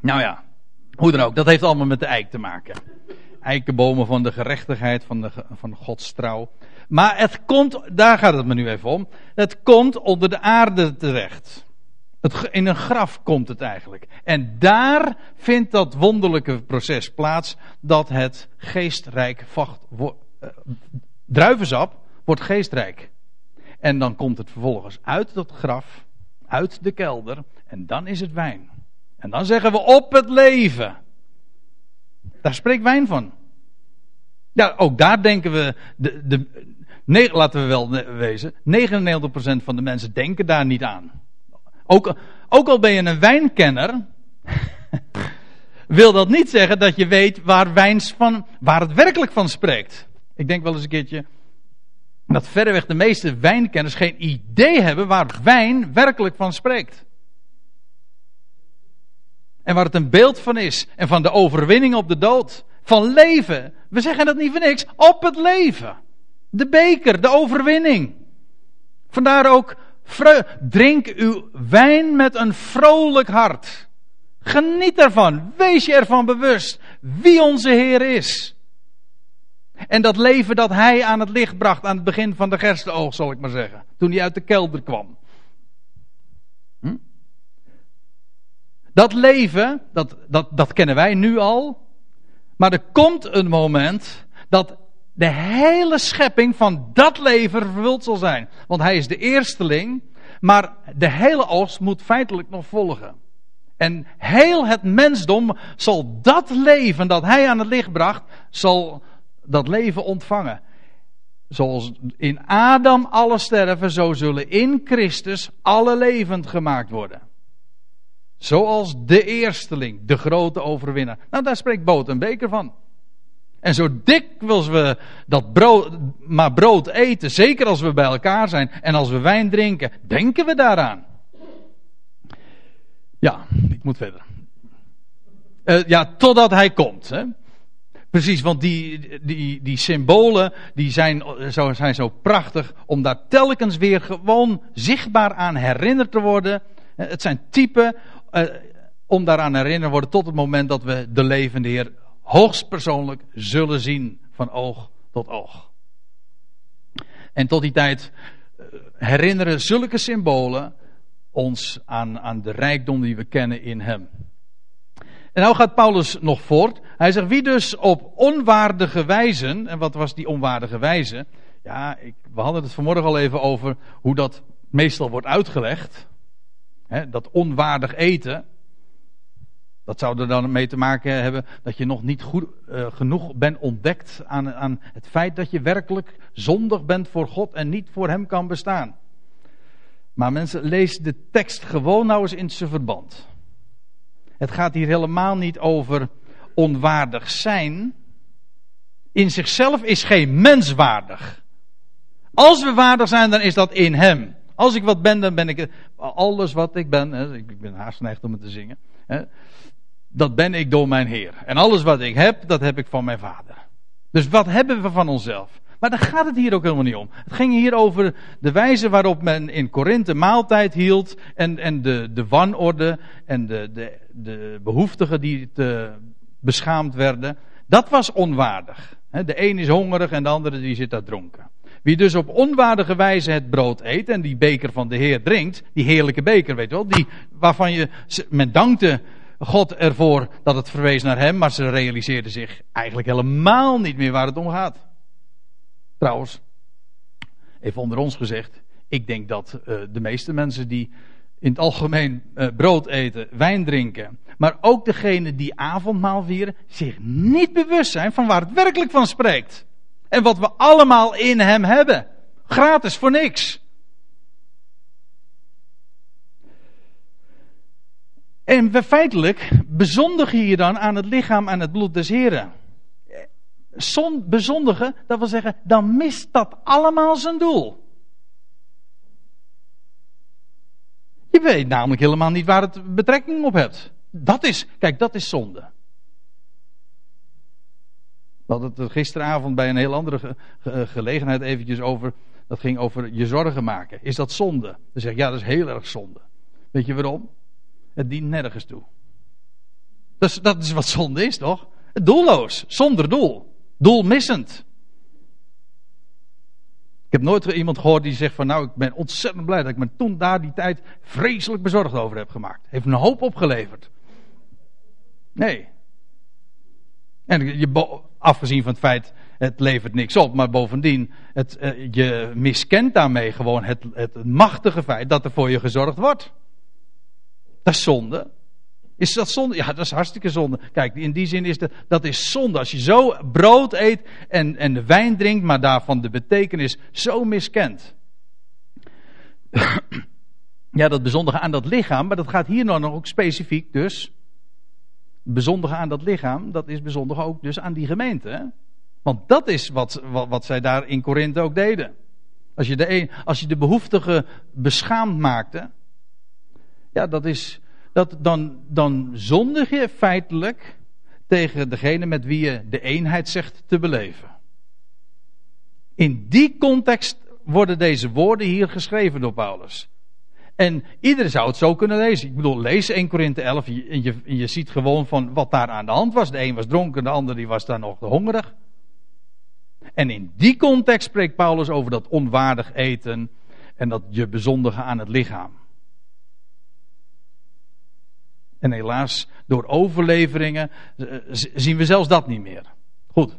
Nou ja, hoe dan ook, dat heeft allemaal met de eik te maken. Eikenbomen van de gerechtigheid, van, de, van Gods trouw. Maar het komt, daar gaat het me nu even om. Het komt onder de aarde terecht. Het, in een graf komt het eigenlijk. En daar vindt dat wonderlijke proces plaats dat het geestrijk vacht, uh, druivensap wordt geestrijk. En dan komt het vervolgens uit dat graf, uit de kelder, en dan is het wijn. En dan zeggen we op het leven. Daar spreekt wijn van. Ja, ook daar denken we, de, de, nee, laten we wel wezen, 99% van de mensen denken daar niet aan. Ook, ook al ben je een wijnkenner, wil dat niet zeggen dat je weet waar, wijns van, waar het werkelijk van spreekt. Ik denk wel eens een keertje, dat verreweg de meeste wijnkenners geen idee hebben waar wijn werkelijk van spreekt. En waar het een beeld van is. En van de overwinning op de dood. Van leven. We zeggen dat niet voor niks. Op het leven. De beker, de overwinning. Vandaar ook, drink uw wijn met een vrolijk hart. Geniet ervan. Wees je ervan bewust wie onze Heer is. En dat leven dat hij aan het licht bracht aan het begin van de gerstenoog, zal ik maar zeggen. Toen hij uit de kelder kwam. Dat leven, dat, dat, dat kennen wij nu al. Maar er komt een moment dat de hele schepping van dat leven vervuld zal zijn. Want hij is de eersteling, maar de hele oogst moet feitelijk nog volgen. En heel het mensdom zal dat leven dat hij aan het licht bracht, zal dat leven ontvangen. Zoals in Adam alle sterven, zo zullen in Christus alle levend gemaakt worden. Zoals de eersteling, de grote overwinnaar. Nou, daar spreekt Boot en Beker van. En zo dikwijls we dat brood, maar brood eten, zeker als we bij elkaar zijn en als we wijn drinken, denken we daaraan. Ja, ik moet verder. Uh, ja, totdat hij komt. Hè. Precies, want die, die, die symbolen die zijn, zo, zijn zo prachtig om daar telkens weer gewoon zichtbaar aan herinnerd te worden. Eh, het zijn typen uh, om daaraan herinnerd worden tot het moment dat we de levende Heer hoogstpersoonlijk zullen zien van oog tot oog. En tot die tijd uh, herinneren zulke symbolen ons aan, aan de rijkdom die we kennen in Hem. En nou gaat Paulus nog voort. Hij zegt, wie dus op onwaardige wijze, en wat was die onwaardige wijze? Ja, ik, we hadden het vanmorgen al even over hoe dat meestal wordt uitgelegd. Dat onwaardig eten. Dat zou er dan mee te maken hebben dat je nog niet goed, uh, genoeg bent ontdekt aan, aan het feit dat je werkelijk zondig bent voor God en niet voor Hem kan bestaan. Maar mensen, lees de tekst gewoon nou eens in zijn verband. Het gaat hier helemaal niet over onwaardig zijn. In zichzelf is geen mens waardig. Als we waardig zijn, dan is dat in hem. Als ik wat ben, dan ben ik alles wat ik ben. Ik ben haast geneigd om het te zingen. Dat ben ik door mijn Heer. En alles wat ik heb, dat heb ik van mijn Vader. Dus wat hebben we van onszelf? Maar daar gaat het hier ook helemaal niet om. Het ging hier over de wijze waarop men in Korinthe maaltijd hield. En, en de, de wanorde en de, de, de behoeftigen die te beschaamd werden. Dat was onwaardig. De een is hongerig en de andere die zit daar dronken. Wie dus op onwaardige wijze het brood eet en die beker van de Heer drinkt, die heerlijke beker, weet je wel, die, waarvan je, men dankte God ervoor dat het verwees naar hem, maar ze realiseerden zich eigenlijk helemaal niet meer waar het om gaat. Trouwens, even onder ons gezegd, ik denk dat uh, de meeste mensen die in het algemeen uh, brood eten, wijn drinken, maar ook degenen die avondmaal vieren, zich niet bewust zijn van waar het werkelijk van spreekt. En wat we allemaal in hem hebben. Gratis voor niks. En we feitelijk bezondigen je dan aan het lichaam en het bloed des Heren zon, bezondigen, dat wil zeggen, dan mist dat allemaal zijn doel. Je weet namelijk helemaal niet waar het betrekking op hebt. Dat is, kijk, dat is zonde. We hadden het gisteravond bij een heel andere gelegenheid eventjes over. Dat ging over je zorgen maken. Is dat zonde? Dan zeg ik, ja, dat is heel erg zonde. Weet je waarom? Het dient nergens toe. Dat is, dat is wat zonde is, toch? Doelloos, zonder doel. Doelmissend. Ik heb nooit iemand gehoord die zegt van nou ik ben ontzettend blij dat ik me toen daar die tijd vreselijk bezorgd over heb gemaakt. Heeft een hoop opgeleverd. Nee. En je, afgezien van het feit het levert niks op, maar bovendien het, eh, je miskent daarmee gewoon het, het machtige feit dat er voor je gezorgd wordt. Dat is zonde. Is dat zonde? Ja, dat is hartstikke zonde. Kijk, in die zin is dat, dat is zonde. Als je zo brood eet en, en de wijn drinkt, maar daarvan de betekenis zo miskent. ja, dat bezondigen aan dat lichaam, maar dat gaat hier nou nog ook specifiek dus. Bezondigen aan dat lichaam, dat is bezondigen ook dus aan die gemeente. Want dat is wat, wat, wat zij daar in Korinthe ook deden. Als je de, als je de behoeftige beschaamd maakte, ja, dat is, dat, dan, dan zondig je feitelijk tegen degene met wie je de eenheid zegt te beleven. In die context worden deze woorden hier geschreven door Paulus. En iedereen zou het zo kunnen lezen. Ik bedoel, lees 1 Korinthe 11 en je, en je ziet gewoon van wat daar aan de hand was. De een was dronken, de ander die was daar nog hongerig. En in die context spreekt Paulus over dat onwaardig eten en dat je bezondigen aan het lichaam. En helaas, door overleveringen eh, zien we zelfs dat niet meer. Goed.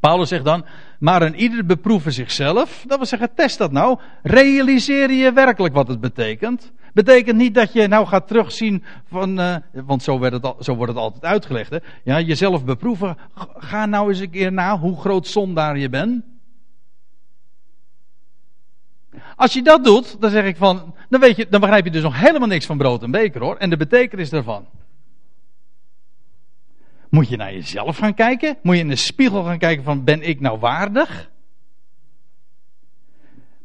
Paulus zegt dan, maar een ieder beproeven zichzelf. Dat wil zeggen, test dat nou. Realiseer je werkelijk wat het betekent. Betekent niet dat je nou gaat terugzien van, uh, want zo, werd het zo wordt het altijd uitgelegd. Hè? Ja, jezelf beproeven. Ga nou eens een keer na hoe groot zondaar je bent. Als je dat doet, dan zeg ik van, dan weet je, dan begrijp je dus nog helemaal niks van brood en beker hoor. En de betekenis daarvan. Moet je naar jezelf gaan kijken? Moet je in de spiegel gaan kijken van ben ik nou waardig?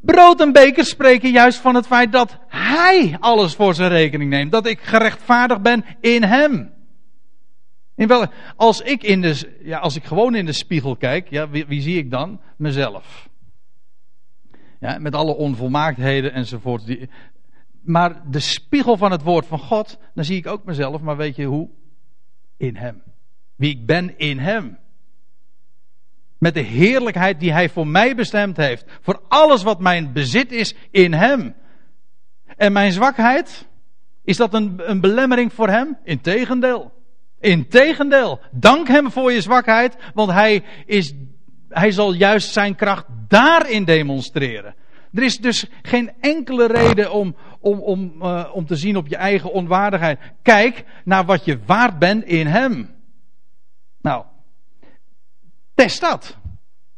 Brood en beker spreken juist van het feit dat Hij alles voor zijn rekening neemt. Dat ik gerechtvaardigd ben in Hem. In als, ik in ja, als ik gewoon in de spiegel kijk, ja, wie, wie zie ik dan? Mezelf. Ja, met alle onvolmaaktheden enzovoort. Die, maar de spiegel van het woord van God, dan zie ik ook mezelf, maar weet je hoe? In Hem. Wie ik ben in Hem. Met de heerlijkheid die Hij voor mij bestemd heeft. Voor alles wat mijn bezit is in Hem. En mijn zwakheid, is dat een, een belemmering voor Hem? Integendeel. Integendeel. Dank Hem voor je zwakheid, want Hij, is, hij zal juist Zijn kracht daarin demonstreren. Er is dus geen enkele reden om, om, om, uh, om te zien op je eigen onwaardigheid. Kijk naar wat je waard bent in Hem. Nou, test dat.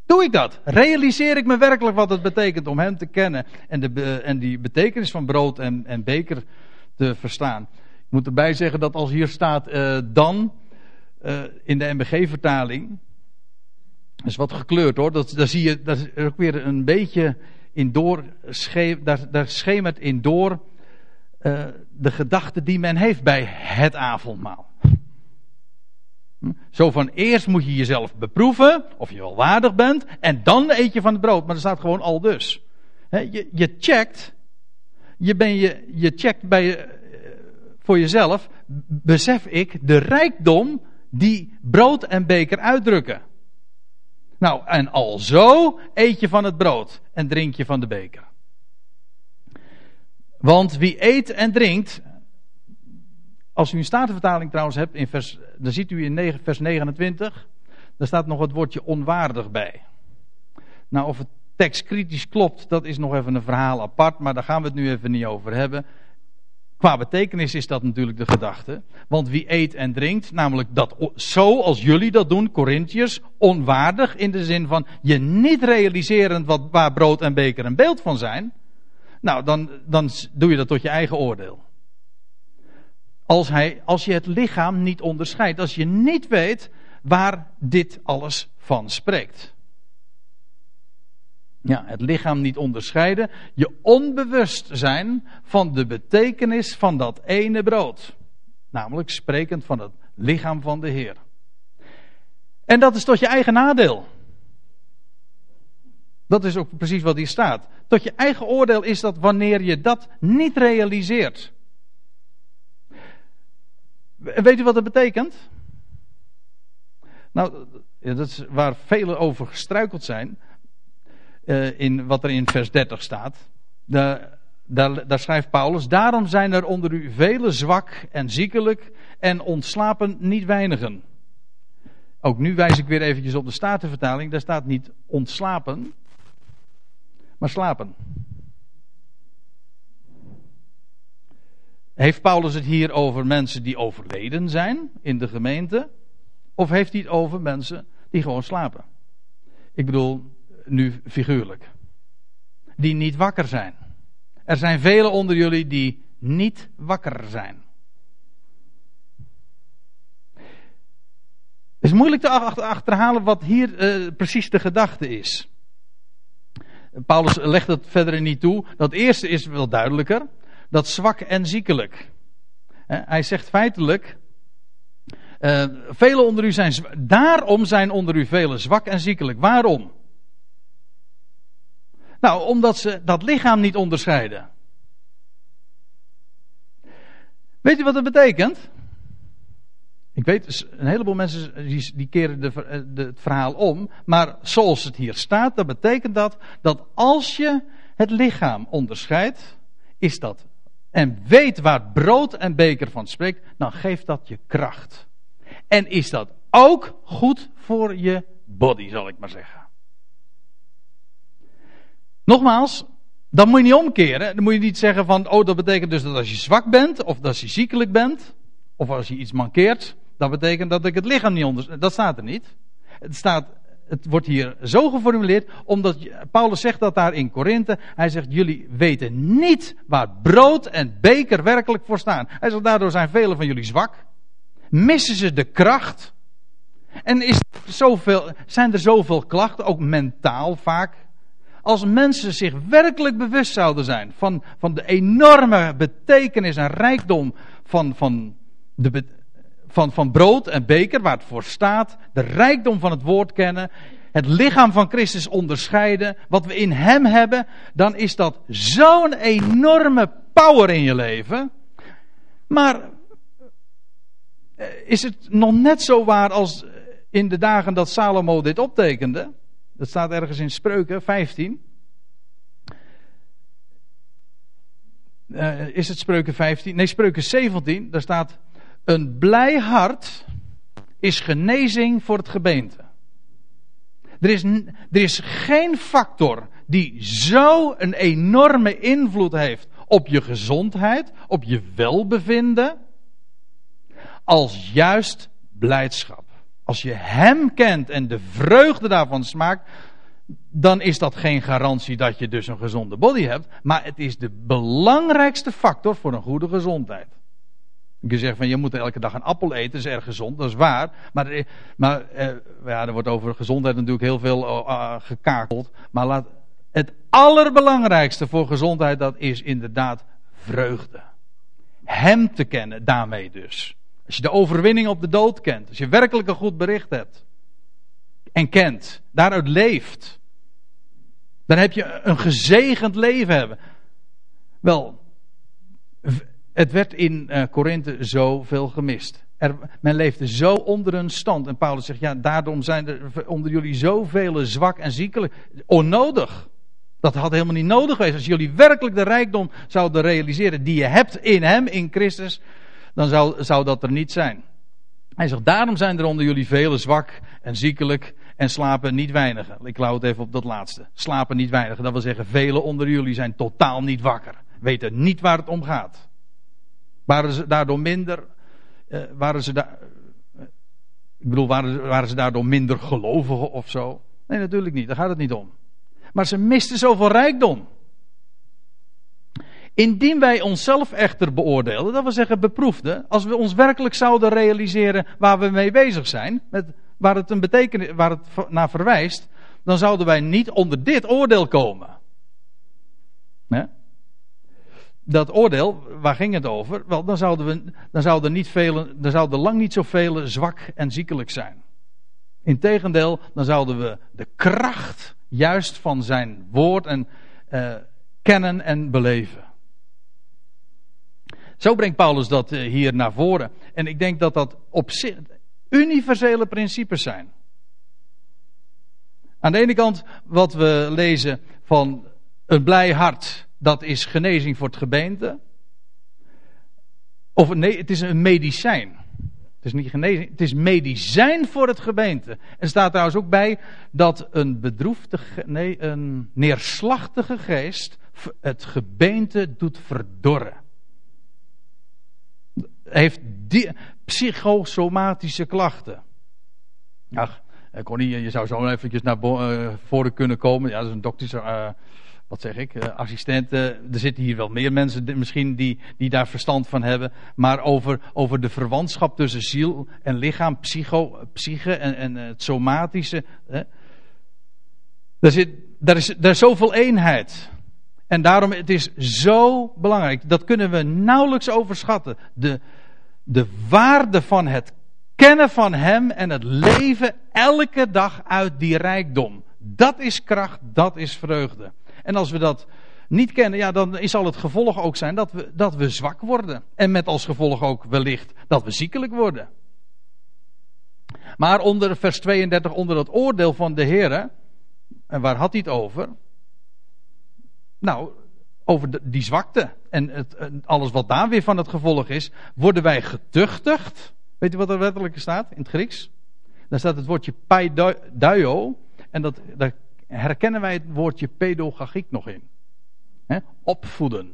Doe ik dat? Realiseer ik me werkelijk wat het betekent om Hem te kennen en, de, en die betekenis van brood en, en beker te verstaan? Ik moet erbij zeggen dat als hier staat uh, dan uh, in de MBG-vertaling, is wat gekleurd hoor, dat, daar zie je, daar is ook weer een beetje in door, daar, daar schemert in door uh, de gedachte die men heeft bij het avondmaal. Zo van eerst moet je jezelf beproeven of je wel waardig bent en dan eet je van het brood. Maar er staat gewoon al dus. je, je checkt, je, ben je, je checkt bij, uh, voor jezelf, besef ik de rijkdom die brood en beker uitdrukken. Nou, en al zo eet je van het brood en drink je van de beker. Want wie eet en drinkt, als u een statenvertaling trouwens hebt, in vers, dan ziet u in vers 29, daar staat nog het woordje onwaardig bij. Nou, of het tekst kritisch klopt, dat is nog even een verhaal apart, maar daar gaan we het nu even niet over hebben. Qua betekenis is dat natuurlijk de gedachte. Want wie eet en drinkt, namelijk dat zo als jullie dat doen, Corinthiërs, onwaardig in de zin van je niet realiserend wat, waar brood en beker een beeld van zijn. Nou, dan, dan doe je dat tot je eigen oordeel. Als, hij, als je het lichaam niet onderscheidt, als je niet weet waar dit alles van spreekt. Ja, het lichaam niet onderscheiden. Je onbewust zijn van de betekenis van dat ene brood. Namelijk sprekend van het lichaam van de Heer. En dat is tot je eigen nadeel. Dat is ook precies wat hier staat. Tot je eigen oordeel is dat wanneer je dat niet realiseert. Weet u wat dat betekent? Nou, dat is waar velen over gestruikeld zijn uh, in wat er in vers 30 staat. daar, daar schrijft Paulus: Daarom zijn er onder u vele zwak en ziekelijk en ontslapen niet weinigen. Ook nu wijs ik weer eventjes op de Statenvertaling. Daar staat niet ontslapen, maar slapen. Heeft Paulus het hier over mensen die overleden zijn in de gemeente? Of heeft hij het over mensen die gewoon slapen? Ik bedoel, nu figuurlijk. Die niet wakker zijn. Er zijn velen onder jullie die niet wakker zijn. Het is moeilijk te achterhalen wat hier uh, precies de gedachte is. Paulus legt het verder niet toe. Dat eerste is wel duidelijker. Dat zwak en ziekelijk. Hij zegt feitelijk. Uh, velen onder u zijn. Daarom zijn onder u velen zwak en ziekelijk. Waarom? Nou, omdat ze dat lichaam niet onderscheiden. Weet je wat dat betekent? Ik weet, een heleboel mensen die, keren eh, de, het verhaal om. Maar zoals het hier staat, dat betekent dat dat als je het lichaam onderscheidt, is dat. En weet waar brood en beker van spreekt, dan geeft dat je kracht. En is dat ook goed voor je body, zal ik maar zeggen. Nogmaals, dan moet je niet omkeren. Dan moet je niet zeggen van, oh dat betekent dus dat als je zwak bent, of als je ziekelijk bent, of als je iets mankeert, dat betekent dat ik het lichaam niet onder. Dat staat er niet. Het, staat, het wordt hier zo geformuleerd, omdat Paulus zegt dat daar in Korinthe. Hij zegt: Jullie weten niet waar brood en beker werkelijk voor staan. Hij zegt: Daardoor zijn velen van jullie zwak. Missen ze de kracht. En is zoveel, zijn er zoveel klachten, ook mentaal vaak. Als mensen zich werkelijk bewust zouden zijn van, van de enorme betekenis en rijkdom van, van de, van, van brood en beker, waar het voor staat, de rijkdom van het woord kennen, het lichaam van Christus onderscheiden, wat we in Hem hebben, dan is dat zo'n enorme power in je leven. Maar eh, is het nog net zo waar als in de dagen dat Salomo dit optekende? Dat staat ergens in Spreuken 15. Uh, eh, is het Spreuken 15? Nee, Spreuken 17. Daar staat. Een blij hart is genezing voor het gebeente. Er is, er is geen factor die zo een enorme invloed heeft op je gezondheid, op je welbevinden, als juist blijdschap. Als je Hem kent en de vreugde daarvan smaakt, dan is dat geen garantie dat je dus een gezonde body hebt, maar het is de belangrijkste factor voor een goede gezondheid. Je zegt van je moet elke dag een appel eten, dat is erg gezond, dat is waar. Maar, maar eh, ja, er wordt over gezondheid natuurlijk heel veel uh, gekakeld. Maar laat, het allerbelangrijkste voor gezondheid, dat is inderdaad vreugde. Hem te kennen, daarmee dus. Als je de overwinning op de dood kent, als je werkelijk een goed bericht hebt en kent, daaruit leeft, dan heb je een gezegend leven hebben. Wel, het werd in uh, Korinthe zoveel gemist. Er, men leefde zo onder een stand. En Paulus zegt, ja, daarom zijn er onder jullie zoveel zwak en ziekelijk. Onnodig. Dat had helemaal niet nodig geweest. Als jullie werkelijk de rijkdom zouden realiseren die je hebt in hem, in Christus, dan zou, zou dat er niet zijn. Hij zegt, daarom zijn er onder jullie velen zwak en ziekelijk en slapen niet weinigen. Ik klauw het even op dat laatste. Slapen niet weinigen. Dat wil zeggen, velen onder jullie zijn totaal niet wakker. Weten niet waar het om gaat. Waren ze daardoor minder, uh, waren ze daar, uh, ik bedoel, waren, waren ze daardoor minder gelovigen of zo? Nee, natuurlijk niet, daar gaat het niet om. Maar ze misten zoveel rijkdom. Indien wij onszelf echter beoordeelden, dat wil zeggen beproefden, als we ons werkelijk zouden realiseren waar we mee bezig zijn, met, waar, het een betekenis, waar het naar verwijst, dan zouden wij niet onder dit oordeel komen. Ja? Dat oordeel, waar ging het over? Wel, dan zouden, we, dan zouden, niet velen, dan zouden lang niet zoveel zwak en ziekelijk zijn. Integendeel, dan zouden we de kracht juist van zijn woord en, uh, kennen en beleven. Zo brengt Paulus dat uh, hier naar voren. En ik denk dat dat op zich universele principes zijn. Aan de ene kant wat we lezen van een blij hart dat is genezing voor het gebeente. Of nee, het is een medicijn. Het is niet genezing, het is medicijn voor het gebeente. Er staat trouwens ook bij dat een bedroefde, nee, een neerslachtige geest het gebeente doet verdorren. Heeft die, psychosomatische klachten. Ach, Connie, je zou zo eventjes naar eh, voren kunnen komen. Ja, dat is een dokter. Wat zeg ik, eh, assistenten. Er zitten hier wel meer mensen misschien die, die daar verstand van hebben. Maar over, over de verwantschap tussen ziel en lichaam, psycho, psyche en, en het somatische. Hè. Daar zit, er is, is zoveel eenheid. En daarom, het is zo belangrijk. Dat kunnen we nauwelijks overschatten. De, de waarde van het kennen van Hem en het leven elke dag uit die rijkdom. Dat is kracht, dat is vreugde. En als we dat niet kennen, ja, dan zal het gevolg ook zijn dat we, dat we zwak worden. En met als gevolg ook wellicht dat we ziekelijk worden. Maar onder vers 32, onder het oordeel van de Heer, en waar had hij het over? Nou, over de, die zwakte en het, alles wat daar weer van het gevolg is, worden wij getuchtigd. Weet u wat er letterlijk staat in het Grieks? Daar staat het woordje paiduio en dat, daar herkennen wij het woordje pedagogiek nog in. Opvoeden.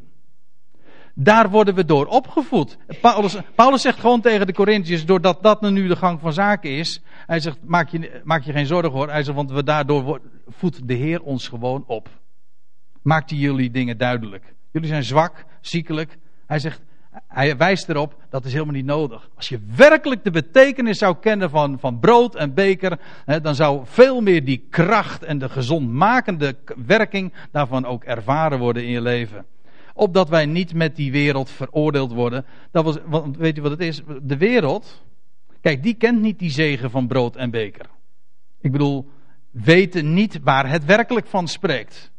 Daar worden we door opgevoed. Paulus, Paulus zegt gewoon tegen de Corinthiërs, doordat dat nu de gang van zaken is. Hij zegt, maak je, maak je geen zorgen hoor. Hij zegt, want we daardoor voedt de Heer ons gewoon op. Maakt hij jullie dingen duidelijk. Jullie zijn zwak, ziekelijk. Hij zegt, hij wijst erop, dat is helemaal niet nodig. Als je werkelijk de betekenis zou kennen van, van brood en beker, hè, dan zou veel meer die kracht en de gezondmakende werking daarvan ook ervaren worden in je leven. Opdat wij niet met die wereld veroordeeld worden. Dat was, want weet je wat het is? De wereld, kijk, die kent niet die zegen van brood en beker. Ik bedoel, weten niet waar het werkelijk van spreekt.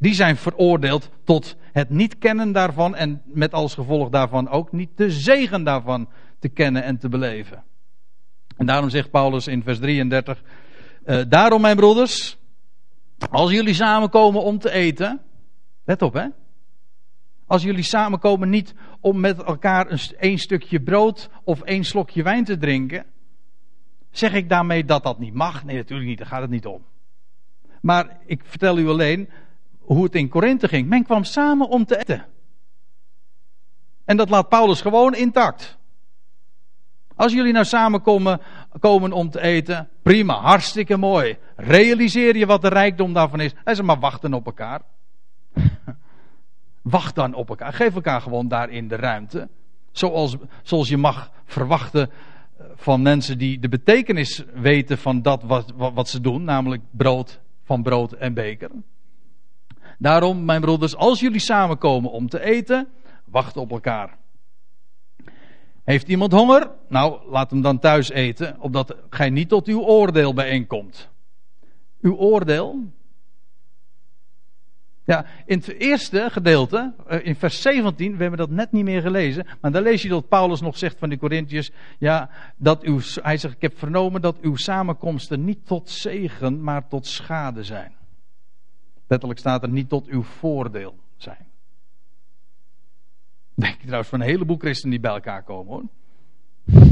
Die zijn veroordeeld tot het niet kennen daarvan en met als gevolg daarvan ook niet de zegen daarvan te kennen en te beleven. En daarom zegt Paulus in vers 33, uh, daarom mijn broeders, als jullie samenkomen om te eten, let op hè, als jullie samenkomen niet om met elkaar een, een stukje brood of één slokje wijn te drinken, zeg ik daarmee dat dat niet mag? Nee, natuurlijk niet, daar gaat het niet om. Maar ik vertel u alleen, hoe het in Korinthe ging. Men kwam samen om te eten. En dat laat Paulus gewoon intact. Als jullie nou samenkomen komen om te eten, prima, hartstikke mooi. Realiseer je wat de rijkdom daarvan is. Hij zegt maar wachten op elkaar. Wacht dan op elkaar. Geef elkaar gewoon daarin de ruimte. Zoals, zoals je mag verwachten eh, van mensen die de betekenis weten van dat wat, wat, wat ze doen, namelijk brood van brood en beker. Daarom, mijn broeders, als jullie samenkomen om te eten, wacht op elkaar. Heeft iemand honger? Nou, laat hem dan thuis eten, opdat gij niet tot uw oordeel bijeenkomt. Uw oordeel? Ja, in het eerste gedeelte, eh, in vers 17, we hebben dat net niet meer gelezen, maar daar lees je dat Paulus nog zegt van de Corinthiërs, ja, dat uw, hij zegt, ik heb vernomen dat uw samenkomsten niet tot zegen, maar tot schade zijn. Letterlijk staat er niet tot uw voordeel zijn. Denk je trouwens van een heleboel christenen die bij elkaar komen hoor.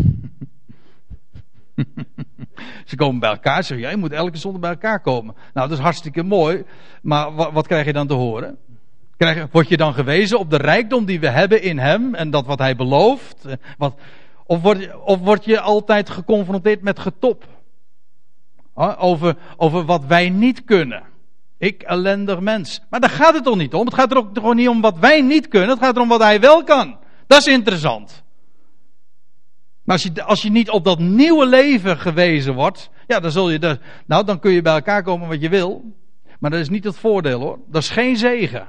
Ze komen bij elkaar, zeggen jij moet elke zondag bij elkaar komen. Nou, dat is hartstikke mooi, maar wat, wat krijg je dan te horen? Krijg, word je dan gewezen op de rijkdom die we hebben in Hem en dat wat Hij belooft? Wat, of, word je, of word je altijd geconfronteerd met getop? Over, over wat wij niet kunnen. Ik ellendig mens. Maar daar gaat het toch niet om? Het gaat er ook gewoon niet om wat wij niet kunnen. Het gaat erom wat hij wel kan. Dat is interessant. Maar als je, als je niet op dat nieuwe leven gewezen wordt, ja, dan zul je de, nou, dan kun je bij elkaar komen wat je wil. Maar dat is niet het voordeel hoor. Dat is geen zegen.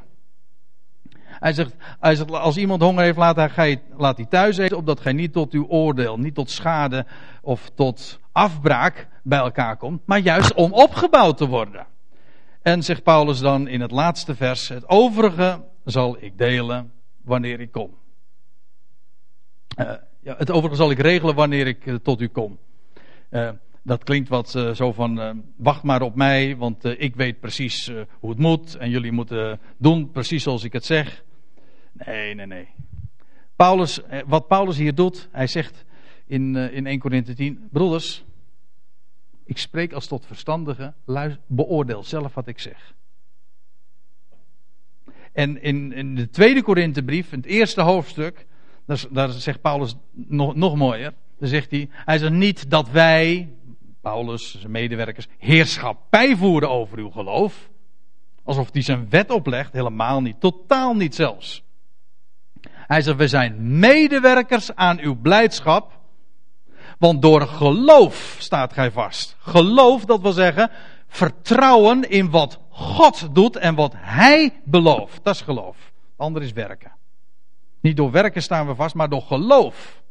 Hij zegt, hij zegt als iemand honger heeft, laat hij, laat hij thuis eten, opdat gij niet tot uw oordeel, niet tot schade of tot afbraak bij elkaar komt, maar juist om opgebouwd te worden. En zegt Paulus dan in het laatste vers: Het overige zal ik delen wanneer ik kom. Uh, ja, het overige zal ik regelen wanneer ik uh, tot u kom. Uh, dat klinkt wat zo van: wacht maar op mij, want ik weet precies hoe het moet. En jullie moeten doen precies zoals ik het zeg. Nee, nee, nee. Paulus, wat Paulus hier doet, hij zegt in, in 1 Corinthië 10: Broeders, ik spreek als tot verstandige, beoordeel zelf wat ik zeg. En in, in de tweede Korinthebrief, in het eerste hoofdstuk, daar, daar zegt Paulus nog, nog mooier. Dan zegt hij, hij zegt niet dat wij, Paulus, zijn medewerkers, heerschappij voeren over uw geloof. Alsof hij zijn wet oplegt, helemaal niet, totaal niet zelfs. Hij zegt, we zijn medewerkers aan uw blijdschap want door geloof staat gij vast. Geloof, dat wil zeggen, vertrouwen in wat God doet en wat Hij belooft. Dat is geloof. Ander is werken. Niet door werken staan we vast, maar door geloof.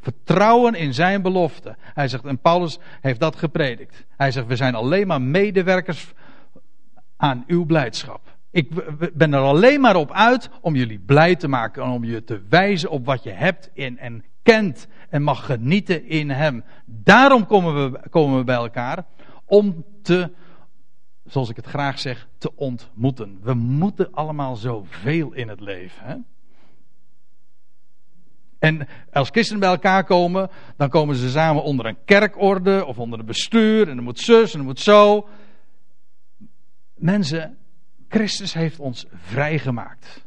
Vertrouwen in zijn belofte. Hij zegt, en Paulus heeft dat gepredikt. Hij zegt, we zijn alleen maar medewerkers aan uw blijdschap. Ik ben er alleen maar op uit om jullie blij te maken en om je te wijzen op wat je hebt in en kent en mag genieten in Hem. Daarom komen we, komen we bij elkaar om te, zoals ik het graag zeg, te ontmoeten. We moeten allemaal zoveel in het leven. Hè? En als christenen bij elkaar komen, dan komen ze samen onder een kerkorde of onder een bestuur. En dan moet zus en dan moet zo. Mensen, Christus heeft ons vrijgemaakt.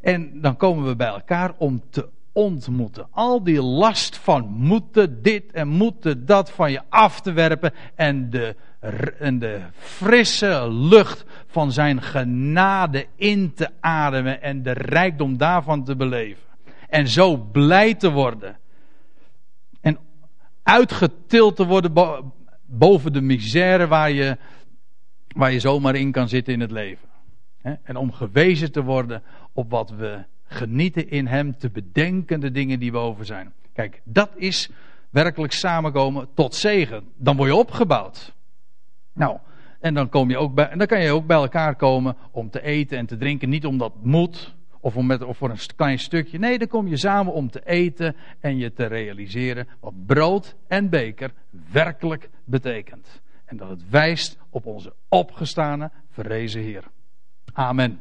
En dan komen we bij elkaar om te ontmoeten. Al die last van moeten dit en moeten dat van je af te werpen. En de, en de frisse lucht van zijn genade in te ademen. En de rijkdom daarvan te beleven. En zo blij te worden. En uitgetild te worden boven de misère waar je, waar je zomaar in kan zitten in het leven. En om gewezen te worden op wat we genieten in Hem, te bedenken de dingen die boven zijn. Kijk, dat is werkelijk samenkomen tot zegen. Dan word je opgebouwd. Nou, en dan, kom je ook bij, en dan kan je ook bij elkaar komen om te eten en te drinken. Niet omdat moet, of, om met, of voor een klein stukje. Nee, dan kom je samen om te eten en je te realiseren wat brood en beker werkelijk betekent. En dat het wijst op onze opgestane, verrezen Heer. Amen.